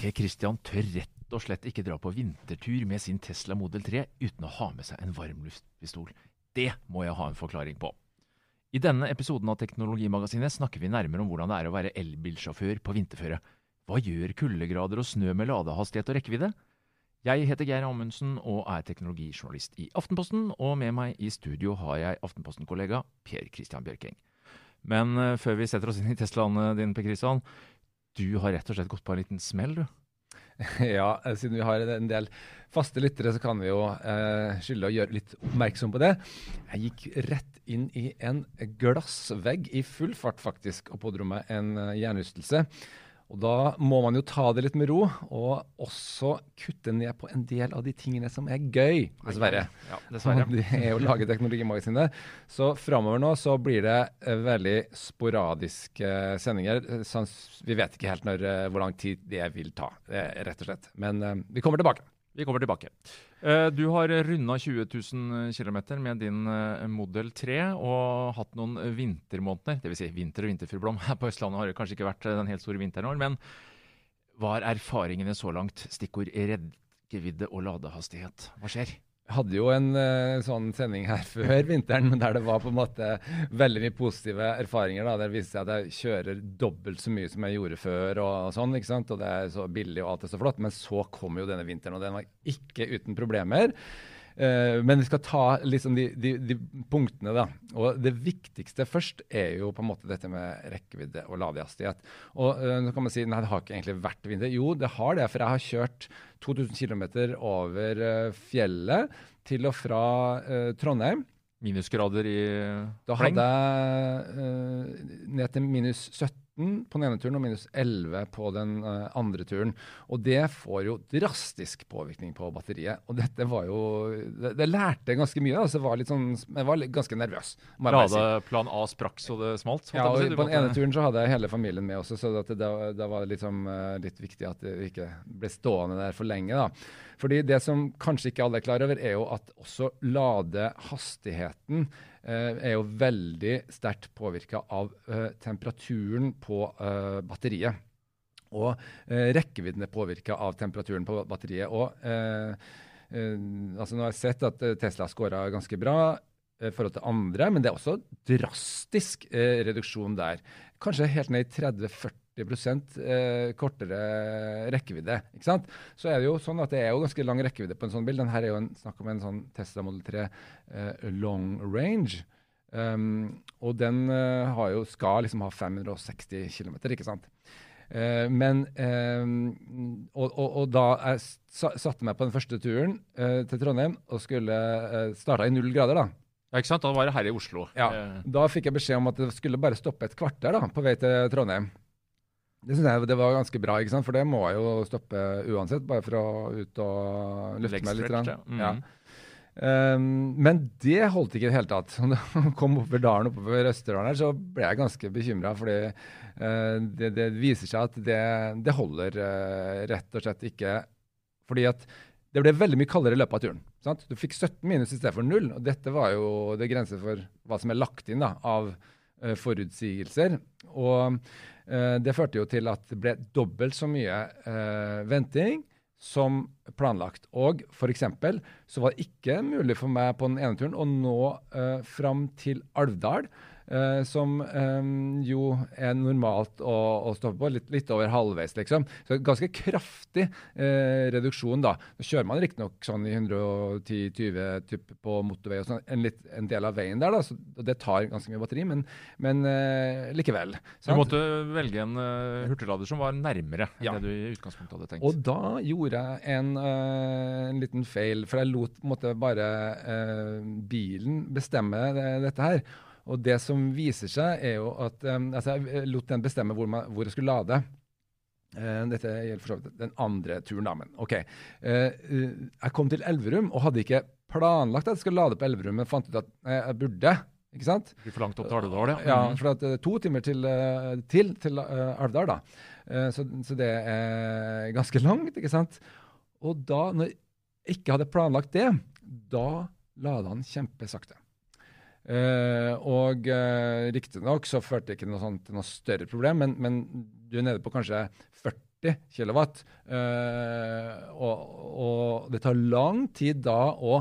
Per Christian tør rett og slett ikke dra på vintertur med sin Tesla Model 3 uten å ha med seg en varmluftpistol. Det må jeg ha en forklaring på. I denne episoden av Teknologimagasinet snakker vi nærmere om hvordan det er å være elbilsjåfør på vinterføre. Hva gjør kuldegrader og snø med ladehastighet og rekkevidde? Jeg heter Geir Amundsen og er teknologijournalist i Aftenposten, og med meg i studio har jeg Aftenposten-kollega Per Christian Bjørking. Men uh, før vi setter oss inn i Teslaen din, Per Christian, du har rett og slett gått på en liten smell, du. Ja, eh, siden vi har en del faste lyttere, så kan vi jo eh, skylde å gjøre litt oppmerksom på det. Jeg gikk rett inn i en glassvegg i full fart, faktisk, og pådro meg en hjernerystelse. hjernerystelse. Og Da må man jo ta det litt med ro, og også kutte ned på en del av de tingene som er gøy, dessverre. Ja, dessverre. Det er å lage teknologimagasinet. Så framover nå så blir det eh, veldig sporadiske sendinger. Vi vet ikke helt når, eh, hvor lang tid det vil ta, rett og slett. Men eh, vi kommer tilbake. Vi kommer tilbake. Eh, du har runda 20 000 km med din modell Model 3 og hatt noen vintermåneder. Dvs. Si vinter- og vinterfuglblom. Her på Østlandet har det kanskje ikke vært eh, den helt store vinteren vår, år. Men hva er erfaringene så langt? Stikkord reddgevidde og ladehastighet. Hva skjer? Hadde jo en uh, sånn sending her før vinteren der det var på en måte veldig mye positive erfaringer. da, Der viste seg at jeg kjører dobbelt så mye som jeg gjorde før. Og, og sånn, ikke sant? Og det er så billig og alt er så flott. Men så kom jo denne vinteren, og den var ikke uten problemer. Uh, men vi skal ta liksom de, de, de, punktene, da. Og det viktigste først er jo på en måte dette med rekkevidde og ladehastighet. Og uh, nå kan man si nei, det har ikke egentlig vært vinter. Jo, det har det, for jeg har kjørt 2000 km over uh, fjellet til og fra Trondheim. Minusgrader i Da hadde jeg ned til minus 17 på den ene turen og minus 11 på den uh, andre turen. Og det får jo drastisk påvirkning på batteriet. Og dette var jo Det, det lærte ganske mye. Altså, var litt sånn, jeg var ganske nervøs. Ladeplan A sprakk så det smalt? Ja, og på den ene turen så hadde jeg hele familien med også, så det, det, var liksom, uh, litt viktig at det ikke ble stående der for lenge. da. Fordi Det som kanskje ikke alle er klar over, er jo at også ladehastigheten eh, er jo veldig sterkt påvirka av eh, temperaturen på eh, batteriet. Og eh, rekkevidden er påvirka av temperaturen på batteriet. Og eh, eh, altså Nå har jeg sett at Tesla har scora ganske bra i forhold til andre, men det er også drastisk reduksjon der. Kanskje helt ned i 30-40 eh, kortere rekkevidde. ikke sant? Så er det jo sånn at det er jo ganske lang rekkevidde på en sånn bil. Den her er jo en, snakk om en sånn Tesla Model 3 eh, long range. Um, og den uh, jo, skal liksom ha 560 km, ikke sant. Uh, men um, og, og, og, da jeg satte meg på den første turen uh, til Trondheim og skulle uh, starta i null grader, da. Ja, ikke sant? Da var det her i Oslo. Ja, Da fikk jeg beskjed om at det skulle bare stoppe et kvarter da, på vei til Trondheim. Det syns jeg det var ganske bra, ikke sant? for det må jeg jo stoppe uansett, bare for å ut og lufte meg litt. Ja. Mm. Um, men det holdt ikke i det hele tatt. Da jeg kom oppover dalen oppover Østerdalen her, så ble jeg ganske bekymra. Fordi uh, det, det, viser seg at det, det holder uh, rett og slett ikke. Fordi at det ble veldig mye kaldere i løpet av turen. Sant? Du fikk 17 minus for 0. Og dette var jo det grenser for hva som er lagt inn da, av uh, forutsigelser. Og det førte jo til at det ble dobbelt så mye eh, venting som planlagt. Og f.eks. så var det ikke mulig for meg på den ene turen å nå eh, fram til Alvdal Uh, som um, jo er normalt å, å stoppe på, litt, litt, over halvveis, liksom. Så ganske kraftig uh, reduksjon, da. Nå kjører man riktignok sånn i 110-20 på motorvei og sånn, en, litt, en, del av veien der, da, så det tar ganske mye batteri, men, men uh, likevel. Sant? Du måtte velge en hurtiglader som var nærmere ja. enn det du i utgangspunktet hadde tenkt. Og da gjorde jeg en, en liten feil, for jeg lot måtte, bare bilen bestemme det, dette her. Og det som viser seg, er jo at um, altså Jeg lot den bestemme hvor, man, hvor jeg skulle lade. Uh, dette gjelder for så vidt den andre turen, da, men OK. Uh, jeg kom til Elverum og hadde ikke planlagt at jeg skulle lade på Elverum, men fant ut at jeg burde. Ikke sant? Blir for langt opp til Alvdal, ja. ja for det er to timer til, til, til Alvdal, da. Så, så, det er ganske langt, ikke sant. Og da, når jeg ikke hadde planlagt det, da lada han kjempesakte. Uh, og uh, riktignok så førte det ikke noe sånt, til noe større problem, men, men, du er nede på kanskje 40 kW. Og, og, det tar lang tid da å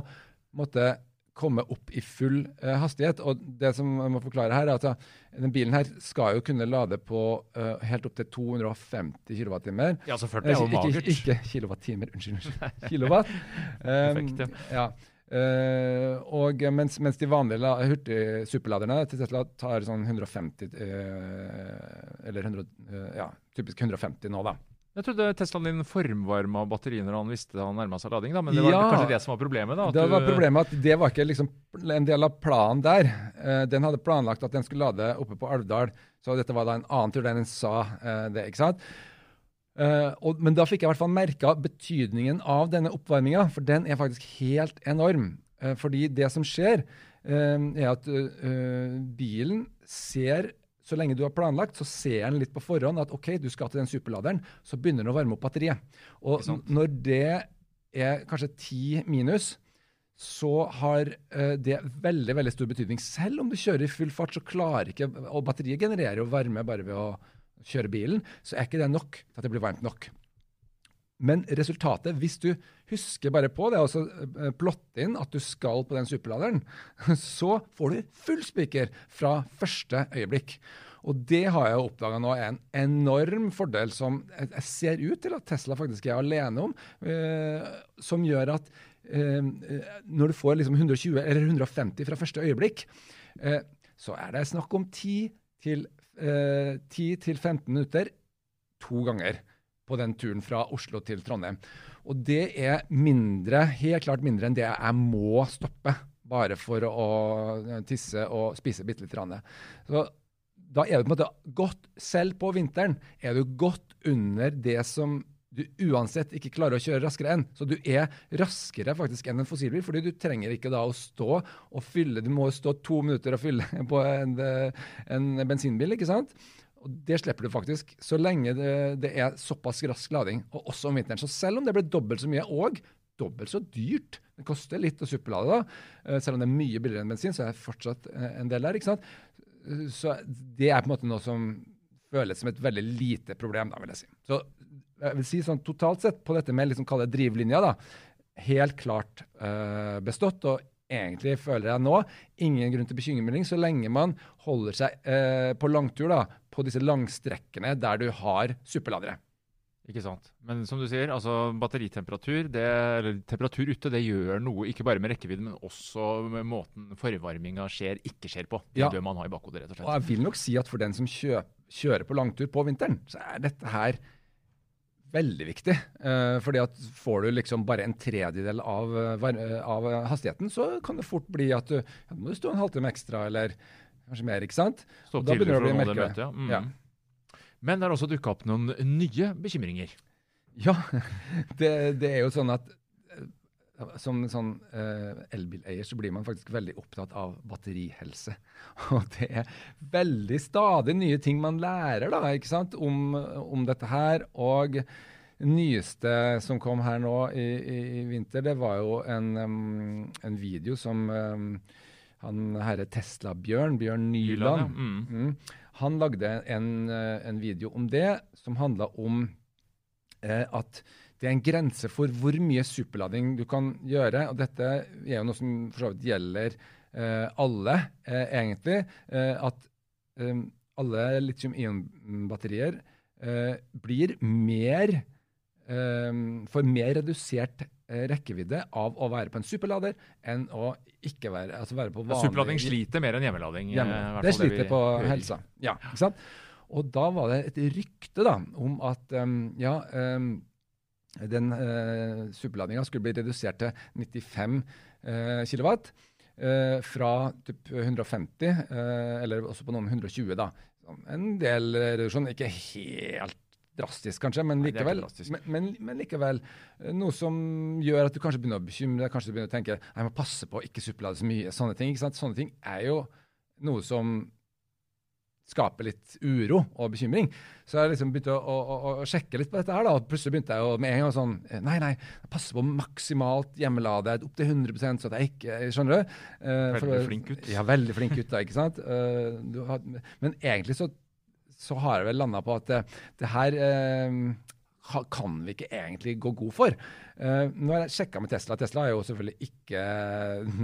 måtte komme opp i full uh, hastighet. Og det som jeg må forklare her, er at denne den bilen her skal jo kunne lade på uh, helt opp til 250 kWt. Ja, så 40 er jo magert. Ikke, ikke kilowattimer, unnskyld. Kilowatt. Perfekt, ja. ja. Uh, og mens, mens, de vanlige hurtigsuperladerne til Tesla tar sånn 150 uh, Eller 100, uh, ja, typisk 150 nå, da. Jeg trodde Teslaen din formvarma batteriet når han visste han nærma seg lading. da, Men det var ja, kanskje det som var problemet? da? det var problemet at det var ikke liksom en del av planen der. den hadde planlagt at den skulle lade oppe på Alvdal, så dette var da en annen tur enn den sa det. ikke sant? Uh, og, men da fikk jeg i hvert fall merka betydningen av denne oppvarminga, for den er faktisk helt enorm. Uh, fordi det som skjer, uh, er at bilen ser så lenge du har planlagt, så ser den litt på forhånd at OK, du skal til den superladeren. Så begynner den å varme opp batteriet. Og når det er kanskje ti minus, så har det veldig veldig stor betydning. Selv om du kjører i full fart, så klarer ikke Og batteriet genererer jo varme bare ved å kjøre bilen, så er ikke det nok til at det blir varmt nok. Men resultatet, hvis du husker bare på det, og så eh, plotte inn at du skal på den superladeren, så får du full spiker fra første øyeblikk. Og det har jeg oppdaga nå er en enorm fordel som jeg ser ut til at Tesla faktisk er alene om, eh, som gjør at eh, når du får liksom 120 eller 150 fra første øyeblikk, så er det snakk om 10 til eh, 10-15 minutter to ganger på den turen fra Oslo til Trondheim. Og det er mindre, helt klart mindre enn det jeg må stoppe bare for å tisse og spise bitte litt. Så da er du på en måte godt, selv på vinteren, er du godt under det som du uansett ikke klarer å kjøre raskere enn. Så du er raskere faktisk enn en fossilbil, fordi du trenger ikke da å stå og fylle Du må stå to minutter og fylle på en, en bensinbil, ikke sant? Og Det slipper du faktisk, så lenge det, det, er såpass rask lading, og også om vinteren. Så selv om det blir dobbelt så mye, og dobbelt så dyrt Det koster litt å suppelade, da. Eh, selv om det er mye billigere enn bensin, så er det fortsatt eh, en del der. ikke sant? Så det er på en måte noe som føles som et veldig lite problem, da, vil jeg si. Så jeg vil si sånn totalt sett på dette med liksom kalle drivlinja, da, helt klart uh, bestått. Og egentlig føler jeg nå ingen grunn til bekymring så lenge man holder seg uh, på langtur da, på disse langstrekkene der du har superladere. Ikke sant. Men som du sier, altså batteritemperatur, det, eller temperatur ute, det gjør noe ikke bare med rekkevidde, men også med måten forvarminga skjer, ikke skjer på. Det ja. bør man ha i bakhodet, rett og slett. Og jeg vil nok si at for den som kjøper, kjører på langtur på vinteren, så er dette her veldig viktig. Uh, fordi at får du liksom bare en tredjedel av, uh, av, hastigheten, så kan det fort bli at du ja, må du stå en halvtime ekstra, eller kanskje mer. ikke sant? Stå da begynner du å bli merkelig. Ja. Mm. Ja. Men det har også dukka opp noen nye bekymringer. Ja, det, det, er jo sånn at som sånn uh, elbileier så blir man faktisk veldig opptatt av batterihelse. Og det er veldig stadig nye ting man lærer da, ikke sant, om, om dette her. Og nyeste som kom her nå i, i, i vinter, det var jo en, um, en video som um, han herre Tesla-Bjørn, Bjørn Nyland, ja. mm. Mm, han lagde en, en, video om det, som handla om eh, at det er en grense for hvor mye superlading du kan gjøre. og Dette er jo noe som for så vidt gjelder eh, alle, eh, egentlig. Eh, at eh, alle litium-ion-batterier eh, blir mer eh, Får mer redusert rekkevidde av å være på en superlader enn å ikke være, altså være på vanlig Superlading sliter mer enn hjemmelading. Hjemme. Det sliter det på helsa. Ja, ikke sant? Og da var det et rykte da, om at um, ja, um, den eh, superladinga skulle bli redusert til 95 eh, kW. Eh, fra typ 150, eh, eller også på noen 120. da. En del reduksjon. Ikke helt drastisk, kanskje, men likevel, Nei, men, men, men likevel noe som gjør at du kanskje begynner å bekymre deg, kanskje du begynner å tenke jeg må passe på å ikke superlade så mye. Sånne ting ikke sant? Sånne ting er jo noe som skaper litt uro og bekymring. Så jeg liksom begynte å, å, å, sjekke litt på dette her, da, og plutselig begynte jeg å, med en gang sånn Nei, nei, passe på maksimalt hjemmelade opp til 100% så at jeg ikke Skjønner du? Uh, veldig for, flink gutt. Ja, veldig flink gutt, da, ikke sant? Uh, har, men egentlig så, så, har jeg vel landa på at det, det her uh, kan vi ikke egentlig gå god for. Uh, nå har jeg sjekka med Tesla. Tesla er jo selvfølgelig ikke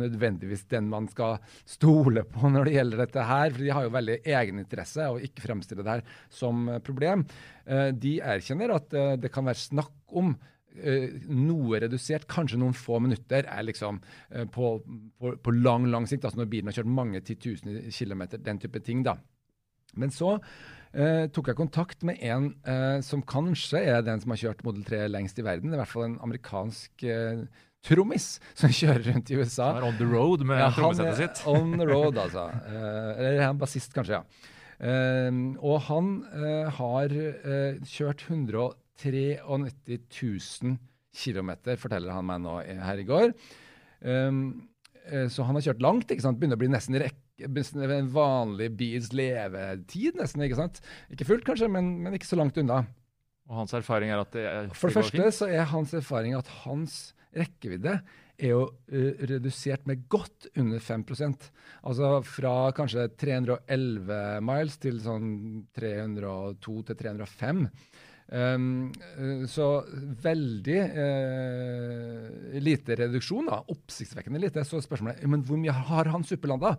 nødvendigvis den man skal stole på når det gjelder dette her. for De har jo veldig egeninteresse og ikke fremstille det her som problem. Uh, de erkjenner at uh, det kan være snakk om noe redusert, kanskje noen få minutter, er liksom på, på, på lang lang sikt. altså Når bilen har kjørt mange titusener kilometer, den type ting. da. Men så eh, tok jeg kontakt med en eh, som kanskje er den som har kjørt Model 3 lengst i verden. I hvert fall en amerikansk eh, trommis som kjører rundt i USA. Han er on the road med ja, trommesettet sitt. on the road, altså. Eh, eller han bassist, kanskje, ja. Uh, og han uh, har kjørt 193 000 km, forteller han meg nå her i går. Um, så han har kjørt langt. ikke sant? Begynner å bli nesten rekke en vanlig bils levetid, nesten. Ikke sant? Ikke fullt, kanskje, men, men, ikke så langt unna. Og hans erfaring er at det, er, For det første så er hans erfaring at hans rekkevidde er jo uh, redusert med godt under 5% Altså fra kanskje 311 miles til sånn 302 til 305. Um, så veldig uh, lite reduksjon, da. Oppsiktsvekkende lite. Så spørsmålet er men hvor mye har han superlanda?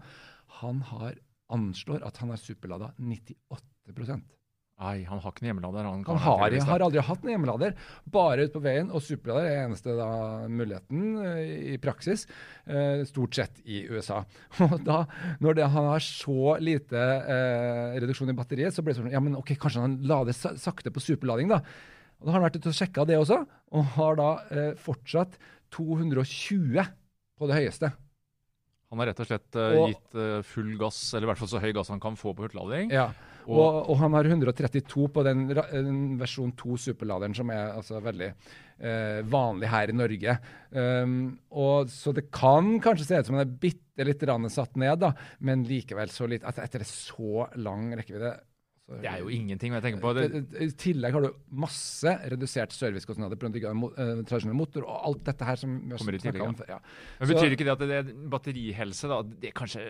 Han har, anslår at han har superlada 98% Nei, han har ikke noen hjemmelader. Han, han har, har, aldri hatt noen hjemmelader. Bare ute på veien. Og superlader er eneste da, muligheten uh, i praksis, Eh, stort sett i USA. Og da, når det, han har så lite eh, reduksjon i batteriet, så blir det sånn ja, men ok, kanskje han lader sakte på superlading, da. Og da har han vært ute og sjekka det også, og har da fortsatt 220 på det høyeste. Han har rett og slett uh, og, gitt uh, full gass, eller i hvert fall så høy gass han kan få på hurtiglading. Ja, og, og, og, han har 132 på den, den versjon 2 superladeren, som er altså veldig uh, vanlig her i Norge. Um, og Så det kan kanskje se ut som han er bitte litt satt ned, da, men likevel så litt, etter, etter så lang rekkevidde det er jo ingenting. jeg tenker på. Det. I tillegg har du masse redusert servicekostnader pga. Uh, tradisjonell motor og alt dette her som vi har snakka om. Ja. Men Betyr ikke det at det er batterihelse da, det kanskje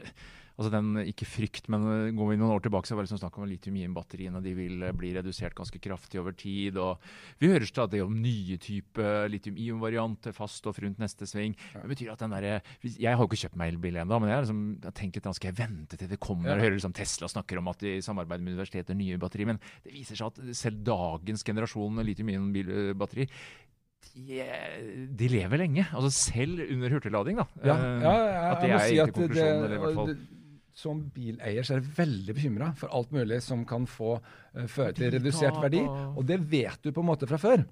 altså den, Ikke frykt, men eh, går vi noen år tilbake, så var det liksom snakk om litium-ion-batteriene. De vil eh, bli redusert ganske kraftig over tid. og Vi hører stadig om nye typer litium-ion-varianter, fast og rundt neste sving. Det betyr at den der, Jeg har jo ikke kjøpt meg elbil ennå, men jeg har liksom, tenkt litt, skal jeg vente til det kommer? Ja. og hører liksom Tesla snakker om at de samarbeider med universiteter nye batterier. men det viser seg at selv dagens generasjon litium-ion-batteri de, de, lever lenge. Altså selv under hurtiglading, da. Ja, ja, ja jeg, jeg må si at det, Det, som bileier så er jeg veldig bekymra for alt mulig som kan få uh, føre til redusert verdi. Og det vet du på en måte fra før.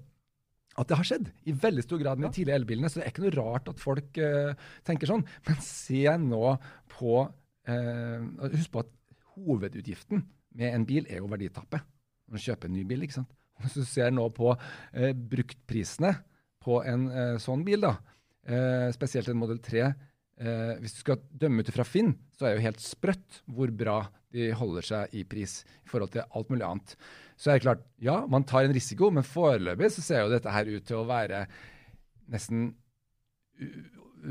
At det har skjedd i veldig stor grad med de tidlige elbilene. Så det er ikke noe rart at folk uh, tenker sånn. Men se nå på uh, Husk på at hovedutgiften med en bil er jo verditappet. Når du kjøper en ny bil. ikke sant? Hvis du ser nå på bruktprisene på en sånn bil, da, spesielt en Model 3 Eh, hvis du skal dømme ut fra Finn, så er det jo helt sprøtt hvor bra de holder seg i pris i forhold til alt mulig annet. Så er det klart, ja, man tar en risiko, men foreløpig så ser jo dette her ut til å være nesten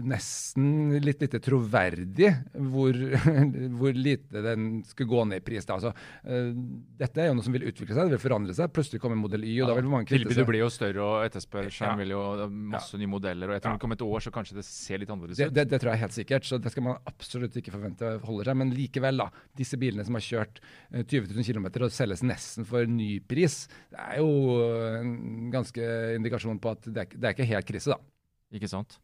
nesten litt lite troverdig hvor, hvor, lite den skal gå ned i pris. Da. Altså, uh, dette er jo noe som vil utvikle seg, det vil forandre seg. Plutselig kommer modell Y, og ja, da vil mange kvitte seg. Tilbudet blir jo større, og etterspørselen ja. vil jo masse ja. nye modeller. og jeg tror ja. Om et år så kanskje det ser litt annerledes ut. Det, det, det, tror jeg helt sikkert, så det skal man absolutt ikke forvente holder seg. Men likevel, da. Disse bilene som har kjørt 20 000 km og selges nesten for ny pris, det er jo en ganske indikasjon på at det er, det er ikke helt krise, da. Ikke sant.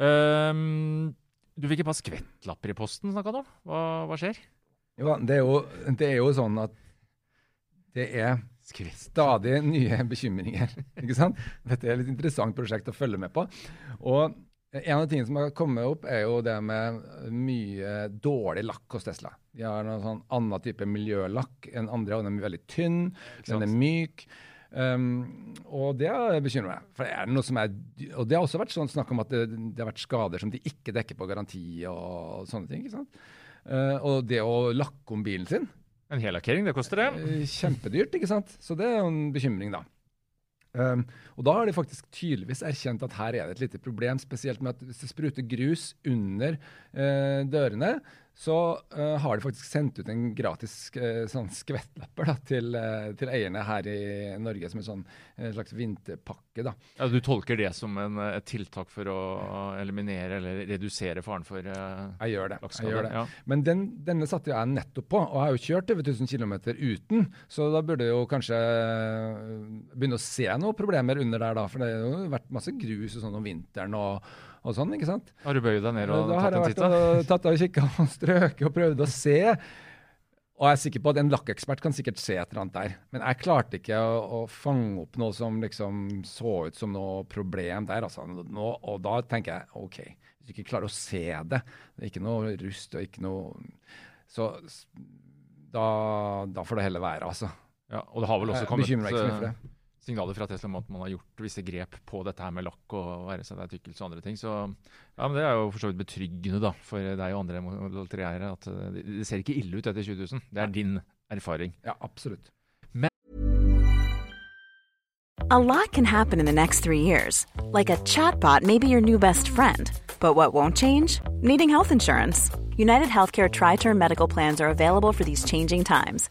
Um, du fikk et par skvettlapper i posten, snakka du om. Hva, hva, skjer? Jo, det er jo, det er jo sånn at det er stadig nye bekymringer. ikke sant? Dette er et litt interessant prosjekt å følge med på. Og en av tingene som har kommet opp, er jo det med mye dårlig lakk hos Tesla. De har en sånn annen type miljølakk enn andre, og den er veldig tynn, den er myk. Um, og det bekymrer meg. For det er noe som er, og det har også vært sånn snakk om at det, det, har vært skader som de ikke dekker på garanti og sånne ting. ikke sant? Uh, og det å lakke om bilen sin En hellakkering, det koster det? Uh, kjempedyrt, ikke sant. Så det er jo en bekymring, da. Um, og da har de faktisk tydeligvis erkjent at her er det et lite problem, spesielt med at hvis det spruter grus under uh, dørene, så uh, har de faktisk sendt ut en gratis uh, sånn skvettlapper da, til, uh, til, eierne her i Norge som en sånn slags vinterpakke. da. Ja, Du tolker det som en, et tiltak for å eliminere eller redusere faren for Jeg gjør det. jeg gjør det. Ja. Men den, denne satte jeg nettopp på, og jeg har jo kjørt over 1000 km uten. Så da burde jeg jo kanskje begynne å se noen problemer under der, da. For det har jo vært masse grus og sånn om vinteren. og og sånn, ikke sant? Har du bøyd deg ned og tatt en titt? Da har jeg vært og tatt og kikka og strøket og prøvd å se. Og jeg er sikker på at en lakkekspert kan sikkert se et eller annet der. Men jeg klarte ikke å, å fange opp noe som liksom så ut som noe problem der. Altså. Nå, og da tenker jeg OK, hvis du ikke klarer å se det, det er ikke noe rust og ikke noe Så da, da får det heller være, altså. Ja, og det har vel også kommet... Bekymrer meg ikke så mye for det signaler fra Tesla om at man har gjort visse grep på dette her med lakk og være seg tykkelse og andre ting. Så ja, men det er jo for så vidt betryggende da, for deg og andre Model 3-eiere at eh, det, det ser ikke ille ut etter 20 000. Det er din erfaring. Ja, absolutt. Men A lot can happen in the next three years. Like a chatbot may be your new best friend. But what won't change? Needing health insurance. United Healthcare Tri Term Medical Plans are available for these changing times.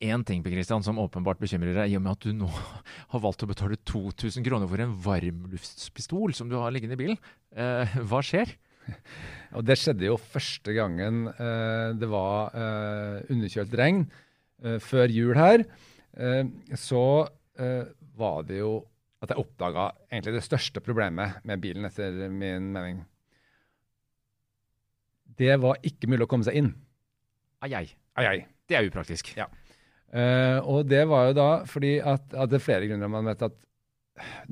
én ting Christian, som åpenbart bekymrer deg, i og med at du nå har valgt å betale 2000 kroner for en varmluftspistol som du har liggende i bilen. Eh, hva skjer? Og det skjedde jo første gangen eh, det var eh, underkjølt regn eh, før jul her. Eh, så eh, var det jo at jeg oppdaga egentlig det største problemet med bilen, etter min mening. Det var ikke mulig å komme seg inn. Ai, ai. ai, ai. Det er upraktisk. Ja. Uh, og det var jo da fordi at, at det er flere grunner. Man vet at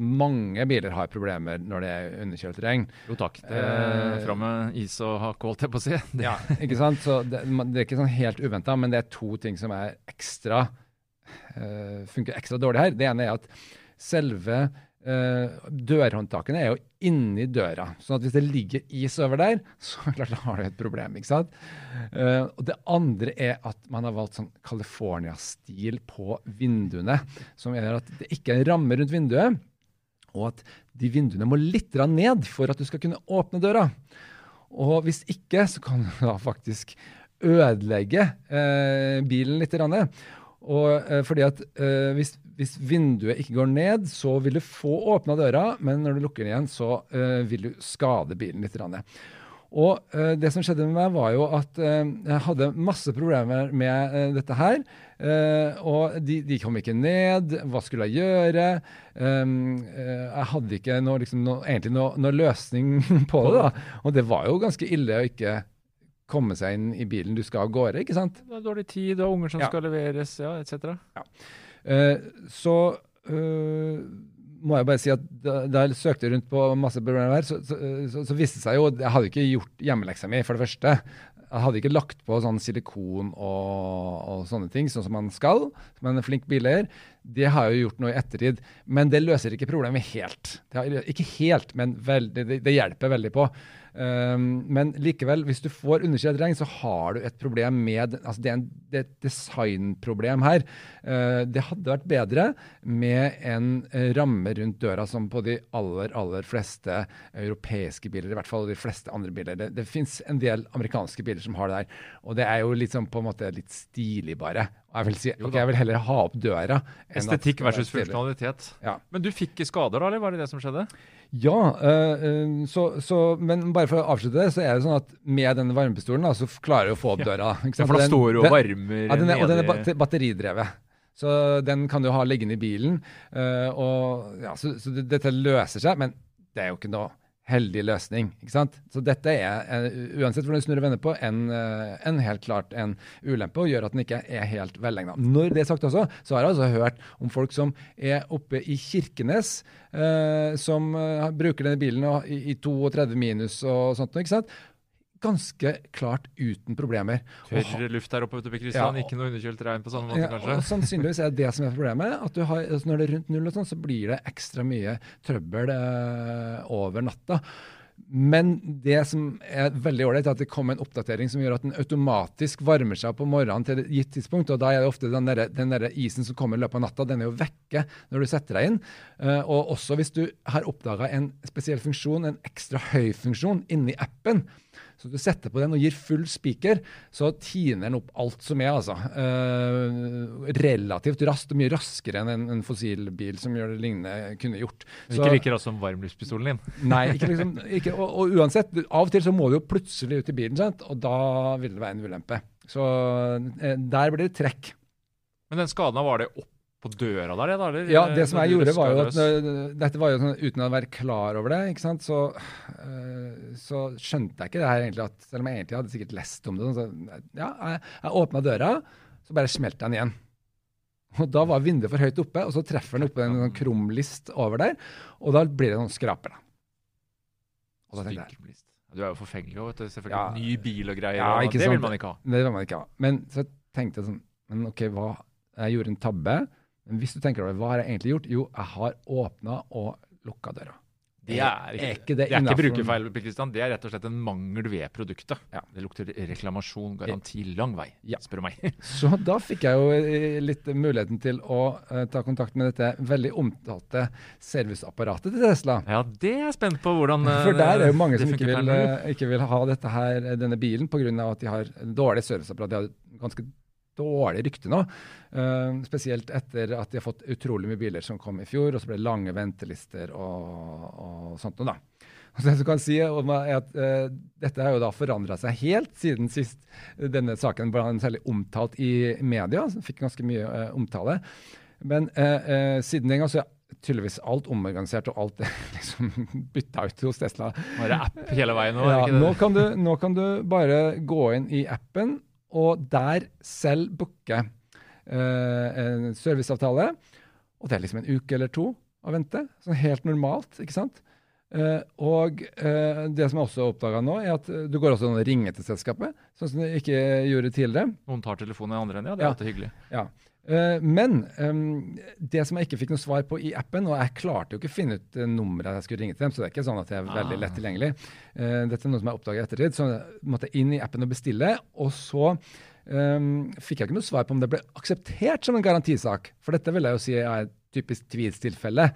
mange biler har problemer når det er underkjølt regn. Jo takk. Det er uh, Fram med is og hakk, holdt jeg på å si. ja, ikke sant? Så det, det, er ikke sånn helt uventa, men det er to ting som er ekstra uh, funker ekstra dårlig her. Det ene er at selve Uh, dørhåndtakene er jo inni døra. sånn at hvis det ligger is over der, så klart har du et problem. ikke sant? Uh, og Det andre er at man har valgt sånn California-stil på vinduene. Som gjør at det ikke er en ramme rundt vinduet, og at de vinduene må litt ned for at du skal kunne åpne døra. Og hvis ikke, så kan du da faktisk ødelegge eh, bilen litt. Og fordi at hvis hvis vinduet ikke går ned, så vil du få åpna døra, men når du lukker den igjen, så uh, vil du skade bilen litt. Og uh, det som skjedde med meg, var jo at uh, jeg hadde masse problemer med dette her. og de, de, kom ikke ned. Hva skulle jeg gjøre? Um, jeg hadde ikke noe, liksom, noe, egentlig noe, noe, løsning på det. da. Og det var jo ganske ille å ikke komme seg inn i bilen du skal av gårde. ikke sant? Det har dårlig tid, du har unger som ja. skal leveres, ja, etc. Ja. Uh, så uh, må jeg bare si at da, da jeg søkte rundt på masse problemer her, så, så, så, så viste det seg jo Jeg hadde ikke gjort hjemmeleksa mi, for det første. Jeg hadde ikke lagt på sånn silikon og, og, sånne ting, sånn som man skal, som en flink bileier. Det har jeg jo gjort noe i ettertid. Men det løser ikke problemet helt. Har, ikke helt, men veldig, det, det, hjelper veldig på. Um, men likevel, hvis du får underskrevet regn, så har du et problem med altså Det er, et designproblem her. Uh, det hadde vært bedre med en uh, ramme rundt døra som på de aller, aller fleste europeiske biler, i hvert fall de fleste andre biler. Det, det fins en del amerikanske biler som har det der. Og det er jo liksom på en måte litt stilig, bare. Jeg vil si okay, jeg vil heller ha opp døra. Estetikk versus funksjonalitet. Ja. Men du fikk skader, da, eller var det det som skjedde? Ja, øh, så, så, men bare for å avslutte det, så er det sånn at med denne varmepistolen da, så klarer du å få opp døra. Ja, for da står du og varmer ja, den er, Og den er batteridrevet. Så den kan du ha liggende i bilen. Øh, og, ja, så, så, dette løser seg, men det er jo ikke noe heldig løsning. ikke sant? Så dette er, uansett hvordan du snur og vender på, en, eh, en, helt klart en ulempe, og gjør at den ikke er helt velegna. Når det er sagt også, så har jeg altså hørt om folk som er oppe i Kirkenes, eh, som uh, bruker denne bilen i, i 32 minus og sånt. ikke sant? Ganske klart uten problemer. Tørr luft der oppe vet du, Kristian, ja, ikke noe underkjølt regn på samme måte, ja, kanskje? Og sannsynligvis er det som er problemet. at har, altså Når det er rundt null, og sånn, så blir det ekstra mye trøbbel eh, over natta. Men det som er veldig ålreit, er at det kom en oppdatering som gjør at den automatisk varmer seg på morgenen til et gitt tidspunkt. og Da er det ofte den der, den der isen som kommer i løpet av natta, den er jo vekke når du setter deg inn. Uh, og også hvis du har oppdaga en spesiell funksjon, en ekstra høy funksjon, inni appen, så du setter på den og gir full spiker, så tiner den opp alt som er, altså. Uh, relativt raskt, mye raskere enn en, en, fossilbil som gjør det lignende, kunne gjort. Så, ikke like raskt som varmluftpistolen din? nei, ikke liksom, ikke, og, og, uansett, av og til så må du jo plutselig ut i bilen, sant? og da vil det være en ulempe. Så uh, der blir det trekk. Men den skaden, var det opp på døra der, da? Eller? Ja, det som jeg gjorde, var jo at dette var jo sånn uten å være klar over det, ikke sant, så, uh, så skjønte jeg ikke det her egentlig, at selv om jeg egentlig hadde sikkert lest om det, så ja, jeg, jeg åpna døra, så bare smelte jeg den igjen. Og Da var vinduet for høyt oppe, og så treffer den oppe en sånn krumlist over der, og da blir det noen skraper. da. Og da tenkte jeg, du er jo forfengelig òg, selvfølgelig. Ja, ny bil og greier. Ja, og det sant? vil man ikke ha. Det vil man ikke ha. Men så tenkte jeg sånn Men OK, hva Jeg gjorde en tabbe. Men hvis du tenker over hva har jeg egentlig gjort? Jo, jeg har åpna og lukka døra. Det er ikke, er ikke, det, det er ikke brukerfeil, Kristian. Det er rett og slett en mangel ved produktet. Ja. Det lukter reklamasjon, garanti, lang vei, ja. spør du meg. Så da fikk jeg jo eh, litt muligheten til å uh, ta kontakt med dette veldig omtalte serviceapparatet til Tesla. Ja, det er jeg spent på hvordan uh, For der er jo mange som ikke vil, uh, ikke vil, ha her, denne bilen pga. at de har dårlig serviceapparat. De har ganske dårlig rykte nå. Uh, spesielt etter at de har fått utrolig mye biler som kom i fjor, og så ble det lange ventelister og, og sånt noe, da. Og så jeg kan si er at uh, Dette har jo da forandra seg helt siden sist denne saken ble særlig omtalt i media. Så fikk ganske mye uh, omtale. Men siden den gang så er tydeligvis alt omorganisert, og alt liksom bytta ut hos Tesla. Nå er det app hele veien nå? Ja, nå kan, du, nå kan du bare gå inn i appen og der selv booke eh, en serviceavtale. Og det er liksom en uke eller to å vente. Sånn helt normalt, ikke sant? Uh, og uh, det som jeg også oppdaga nå, er at du går også an å ringe til selskapet, sånn som du ikke gjorde tidligere. Noen tar telefonen i andre enden, ja. Det er ja. alltid hyggelig. Ja. Uh, men det som jeg ikke fikk noe svar på i appen, og jeg klarte jo ikke å finne ut nummeret jeg skulle ringe til dem, så det er ikke sånn at det er veldig lett ah. tilgjengelig. dette er noe som jeg oppdaga i ettertid. Så jeg måtte inn i appen og bestille, og så um, fikk jeg ikke noe svar på om det ble akseptert som en garantisak. For dette vil jeg jo si er et typisk tvilstilfelle.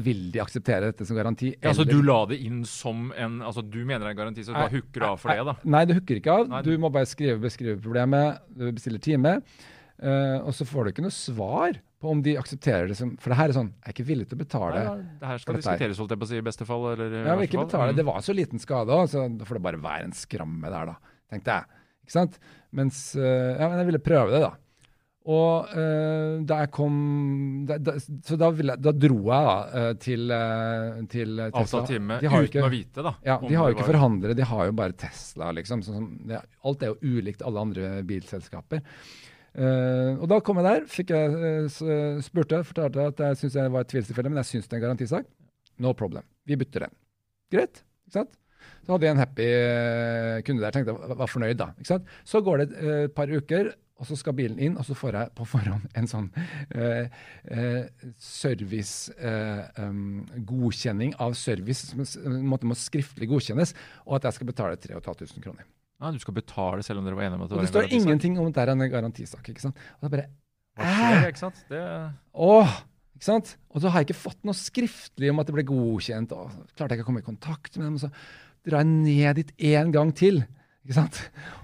vil de akseptere dette som garanti? Ja, altså du la det inn som en altså Du mener det er en garanti, så du bare hooker av for det? da? Nei, det hooker ikke av. Du må bare skrive, beskrive problemet, du bestiller time. Uh, og så får du ikke noe svar på om de aksepterer det som For det her er sånn Jeg er ikke villig til å betale. Nei, ja, det her skal diskuteres, holdt jeg på å si, i beste fall. Eller, ja, men ikke betale. Mm. Det var så liten skade òg, så da får det bare være en skramme der, da. Tenkte jeg. Ikke sant? Mens Ja, men jeg ville prøve det, da. Og uh, da jeg kom da, da, Så da, ville, da, dro jeg da uh, til, uh, til Tesla. Avtalt time uten ikke, å vite, da. Ja, De har jo ikke var... forhandlere, de har jo bare Tesla, liksom. Så, det, alt er jo ulikt alle andre bilselskaper. Og da kom jeg der, fikk jeg spurte, fortalte at jeg syntes det var et tvilstilfelle, men jeg syns det er en garantisak. No problem. Vi bytter den. Greit. ikke sant? Så hadde jeg en happy kunde der, tenkte jeg var fornøyd da. ikke sant? Så går det et par uker, og så skal bilen inn, og så får jeg på forhånd en sånn uh, uh, service uh, um, av service som måtte må skriftlig godkjennes, og at jeg skal betale 3500 kroner. Ja, Du skal betale selv om dere var enige om at det var en garantisak? Det står ingenting om at det er en garantisak. ikke sant? Og da bare, ikke sant? Det... Åh, ikke sant? Og så har jeg ikke fått noe skriftlig om at det ble godkjent. og Klarte jeg ikke å komme i kontakt med dem. og så drar jeg ned dit én gang til ikke sant?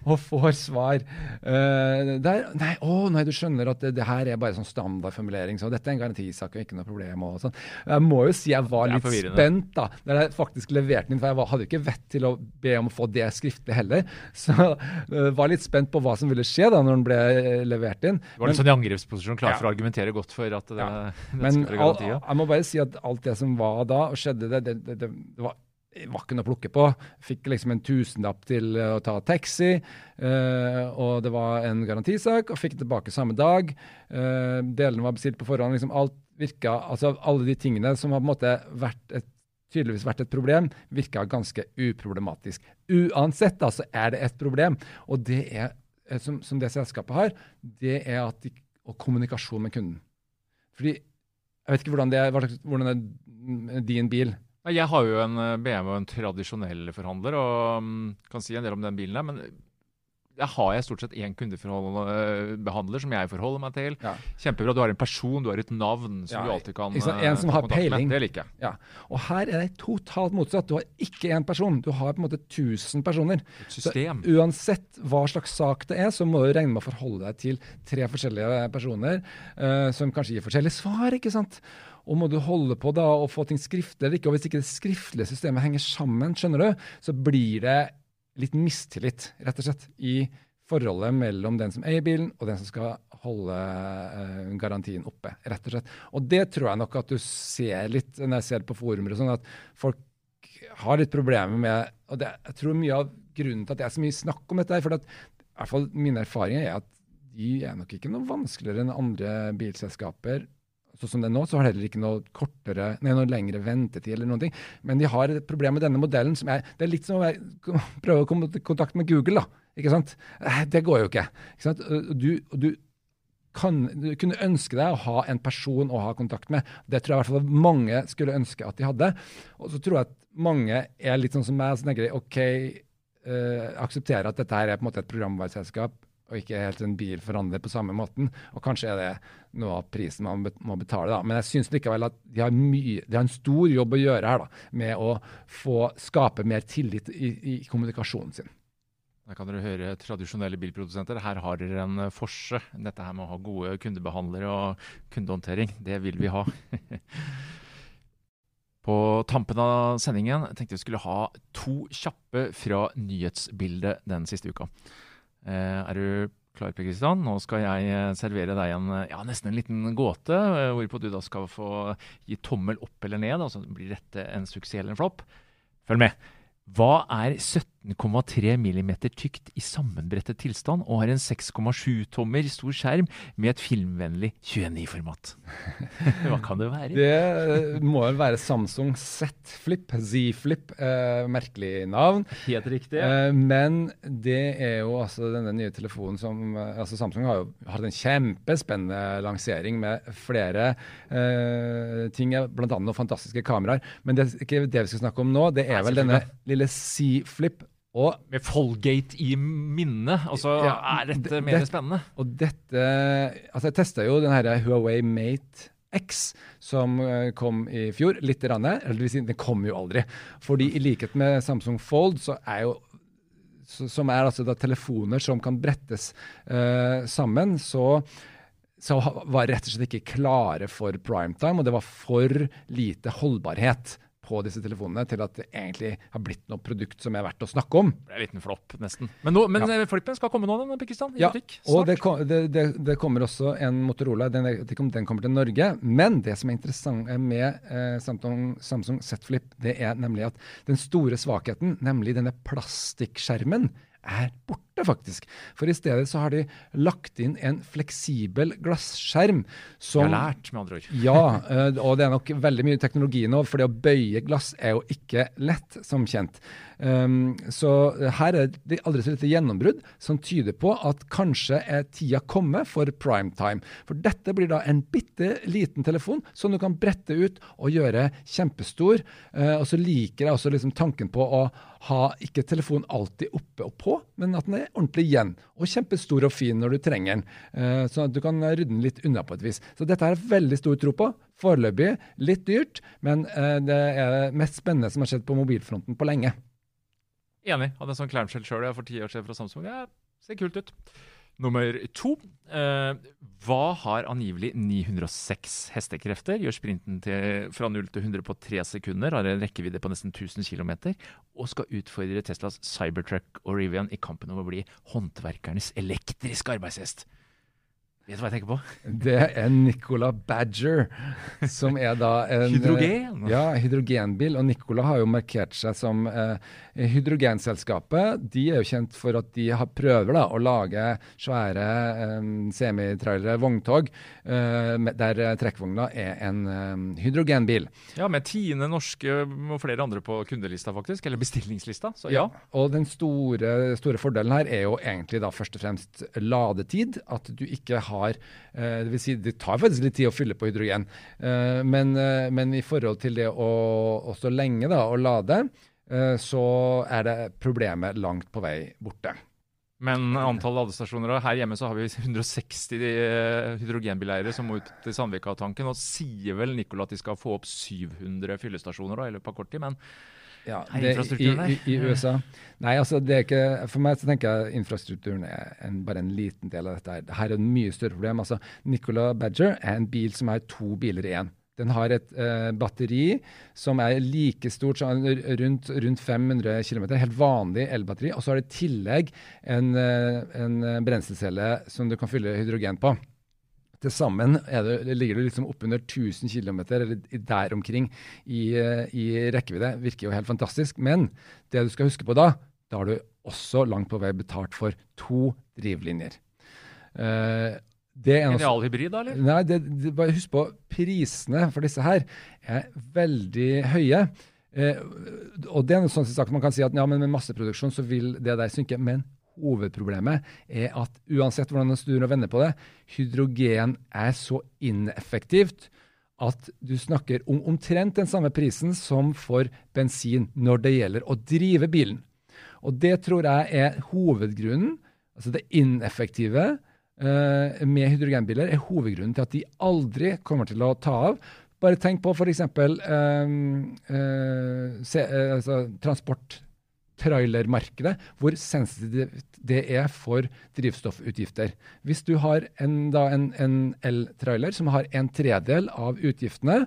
Og får svar. Uh, der, nei, å nei, du skjønner at det, det, her er bare sånn standardformulering, så dette er en garantisak og ikke noe problem. og sånn. Jeg må jo si jeg var litt spent da, da jeg faktisk leverte den inn, for jeg var, hadde jo ikke vett til å be om å få det skriftlig heller. Så uh, var litt spent på hva som ville skje da når den ble eh, levert inn. Du var litt sånn i angrepsposisjon, klar ja. for å argumentere godt for at det, ja. det Men all, jeg må bare si at alt det som var da, og skjedde, det, det, det, det var var ikke noe å plukke på. Fikk liksom en tusenlapp til å ta taxi, eh, og det var en garantisak, og fikk tilbake samme dag. Eh, delene var bestilt på forhånd. liksom Alt virka, altså Alle de tingene som har på en måte vært et, tydeligvis vært et problem, virka ganske uproblematisk. Uansett da, så er det et problem, og det er, eh, som, som det selskapet har, det er at de, og kommunikasjon med kunden. Fordi jeg vet ikke hvordan det er, hvordan er din bil jeg har jo en eh, BMW, en tradisjonell forhandler, og um, kan si en del om den bilen der. Men jeg har jeg stort sett én kundebehandler som jeg forholder meg til. Ja. Kjempebra. Du har en person, du har et navn som ja, du alltid kan En eh, som har peiling. Med. Det liker jeg. Ja. Og her er det totalt motsatt. Du har ikke én person, du har på en måte 1000 personer. Et system. Så uansett hva slags sak det er, så må du regne med å forholde deg til tre forskjellige personer uh, som kanskje gir forskjellige svar. ikke sant? Og må du holde på da og få ting skriftlig eller ikke, og hvis ikke det skriftlige systemet henger sammen, skjønner du, så blir det litt mistillit, rett og slett, i forholdet mellom den som eier bilen, og den som skal holde uh, garantien oppe. rett Og slett. Og det tror jeg nok at du ser litt når jeg ser på forumer og sånn, at folk har litt problemer med og det, Jeg tror mye av grunnen til at det er så mye snakk om dette, for at i hvert fall mine erfaringer er at de er nok ikke noe vanskeligere enn andre bilselskaper Sånn som det er nå, så har de heller ikke noe kortere, nei, noe lengre ventetid eller noen ting. Men de har et problem med denne modellen som er Det er litt som å prøve å komme i kontakt med Google, da. Ikke sant? Eh, det går jo ikke. ikke sant? Du, du, kan, du kunne ønske deg å ha en person å ha kontakt med. Det tror jeg i hvert fall mange skulle ønske at de hadde. Og så tror jeg at mange er litt sånn som meg, som tenker OK, uh, aksepterer at dette her er på en måte et programvareselskap og ikke helt en bil forandret på samme måten. Og kanskje er det noe av prisen man må betale, da. Men jeg syns likevel at de har, mye, de har, en stor jobb å gjøre her, da, med å få skape mer tillit i, i kommunikasjonen sin. Da kan dere høre tradisjonelle bilprodusenter. Her har dere en forse. Dette her med å ha gode kundebehandlere og kundehåndtering, det vil vi ha. På tampen av sendingen tenkte vi skulle ha to kjappe fra nyhetsbildet den siste uka. Eh, er du klar, Per Kristian? Nå skal jeg eh, servere deg en, eh, ja, nesten en liten gåte, hvorpå du da skal få gi tommel opp eller ned. altså Blir dette en suksess eller en flopp? Følg med. Hva er 17,3 mm tykt i sammenbrettet tilstand og har en 6,7-tommer stor skjerm med et filmvennlig 29-format? Hva kan det være? Det må vel være Samsung Z Flip, Z Flip. Eh, merkelig navn. Helt riktig. Eh, men det er jo altså denne nye telefonen som eh, altså Samsung har jo hatt en kjempespennende lansering med flere eh, ting, bl.a. noen fantastiske kameraer. Men det er ikke det vi skal snakke om nå. Det er vel denne lille Z-flip. Og, Med Folgate i minne, altså ja, er dette mer det, spennende? Og dette Altså, jeg testa jo den her Huawei Mate X, som eh, kom i fjor. Litt rann, eller den kom jo aldri. Fordi i likhet med Samsung Fold, så er jo som er altså telefoner som kan brettes uh, sammen, så så var rett og slett ikke klare for primetime, og det var for lite holdbarhet på disse telefonene til at det egentlig har blitt noe produkt som er verdt å snakke om. Det er en liten flopp, nesten. Men, nå, men ja. flippen skal komme nå, den, Pakistan? I ja, butikk? og det, det, det, det, kommer også en Motorola. Den, den, kommer til Norge. Men det som er interessant med eh, Samsung, Samsung Z Flip, det er nemlig at den store svakheten, nemlig denne plastikkskjermen, er borte, faktisk. For i stedet så har de lagt inn en fleksibel glasskjerm som Jeg har lært, med andre ord. ja, eh, og det er nok veldig mye teknologi nå, for det å bøye glass er jo ikke lett, som kjent. Um, så her er det aldri så lite gjennombrudd som tyder på at kanskje er tida kommet for primetime. For dette blir da en bitte liten telefon som du kan brette ut og gjøre kjempestor. Uh, og så liker jeg også liksom tanken på å ha ikke telefonen alltid oppe og på, men at den er ordentlig igjen. Og kjempestor og fin når du trenger den. Uh, sånn at du kan rydde den litt unna på et vis. Så dette har jeg veldig stor tro på. Foreløpig litt dyrt, men uh, det er det mest spennende som har skjedd på mobilfronten på lenge. Enig. Hadde en sånn clamshell sjøl for ti år siden fra Samsung. Det ser kult ut. Nummer to. Eh, hva har angivelig 906 hestekrefter? Gjør sprinten til, fra 0 til 100 på tre sekunder, har en rekkevidde på nesten 1000 km, og skal utfordre Teslas Cybertruck og Rivian i kampen om å bli håndverkernes elektriske arbeidshest. Vet du hva jeg tenker på? Det er Nicola Badger, som er da en Hydrogen? Ja, hydrogenbil. Og Nicola har jo markert seg som eh, Hydrogenselskapet de er jo kjent for at de har prøver da, å lage svære eh, semitrailere, vogntog, eh, der trekkvogna er en eh, hydrogenbil. Ja, med tiende norske og flere andre på kundelista, faktisk. Eller bestillingslista. Så ja. ja. Og den store, store, fordelen her er jo egentlig da først og fremst ladetid. At du ikke har uh, Det vil si, det tar faktisk litt tid å fylle på hydrogen. Uh, men, men, i forhold til det å, å stå lenge da, og lade, Eh, så er det problemet langt på vei borte. Men antall ladestasjoner Her hjemme så har vi 160 eh, hydrogenbileiere som må ut til Sandvika-tanken. Og sier vel Nicola at de skal få opp 700 fyllestasjoner da, i løpet av kort tid. Men ja, det, i, i, i, USA Nei, altså det er ikke For meg så tenker jeg infrastrukturen er en, bare en liten del av dette. her. Dette er et mye større problem. altså Nicola Badger er en bil som har to biler i én. Den har et eh, batteri som er like stort, som rundt, rundt 500 km. Helt vanlig elbatteri. Og så har det i tillegg en, eh, en brenselcelle som du kan fylle hydrogen på. Til sammen ligger du liksom oppunder 1000 km, eller der omkring, i, eh, i rekkevidde. Virker jo helt fantastisk. Men det du skal huske på da, da har du også langt på vei betalt for to drivlinjer. Uh, Genial hybrid, da? eller? Nei, det, det, bare husk på prisene for disse her er veldig høye. Eh, og det er en sånn sak Man kan si at ja, men med masseproduksjon så vil det der synke. Men hovedproblemet er at uansett hvordan du snur og vender på det, hydrogen er så ineffektivt at du snakker om omtrent den samme prisen som for bensin når det gjelder å drive bilen. Og det tror jeg er hovedgrunnen. Altså det ineffektive uh, med hydrogenbiler er hovedgrunnen til at de aldri kommer til å ta av. Bare tenk på f.eks. Uh, uh, altså, transporttrailermarkedet, hvor sensitivt det er for drivstoffutgifter. Hvis du har en, en, en eltrailer som har en tredel av utgiftene,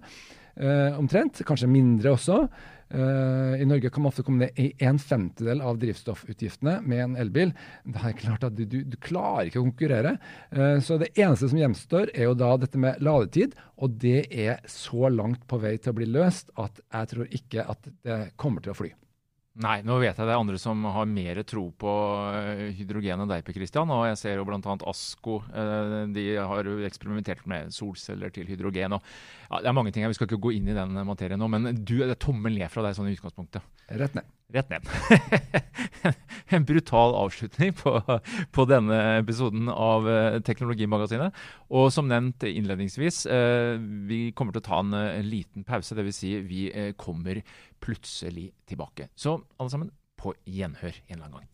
eh, omtrent, kanskje mindre også, eh, I Norge kan man ofte komme ned i en femtedel av drivstoffutgiftene med en elbil. Det er klart at du, du, du klarer ikke å konkurrere. Eh, så det eneste som gjenstår, er jo da dette med ladetid. Og det er så langt på vei til å bli løst at jeg tror ikke at det kommer til å fly. Nei, nå vet jeg det er andre som har mer tro på eh, hydrogen enn deg, Per Christian. Og jeg ser jo bl.a. Asko. Eh, de har jo eksperimentert med solceller til hydrogen. og ja, Det er mange ting her, vi skal ikke gå inn i den materien nå. Men du, det er tommel ned fra deg sånn i utgangspunktet. Rett ned. Rett ned. en brutal avslutning på, på, denne episoden av eh, Teknologimagasinet. Og som nevnt innledningsvis, vi kommer til å ta en liten pause. Dvs. Si vi kommer plutselig tilbake. Så alle sammen, på gjenhør en eller annen gang.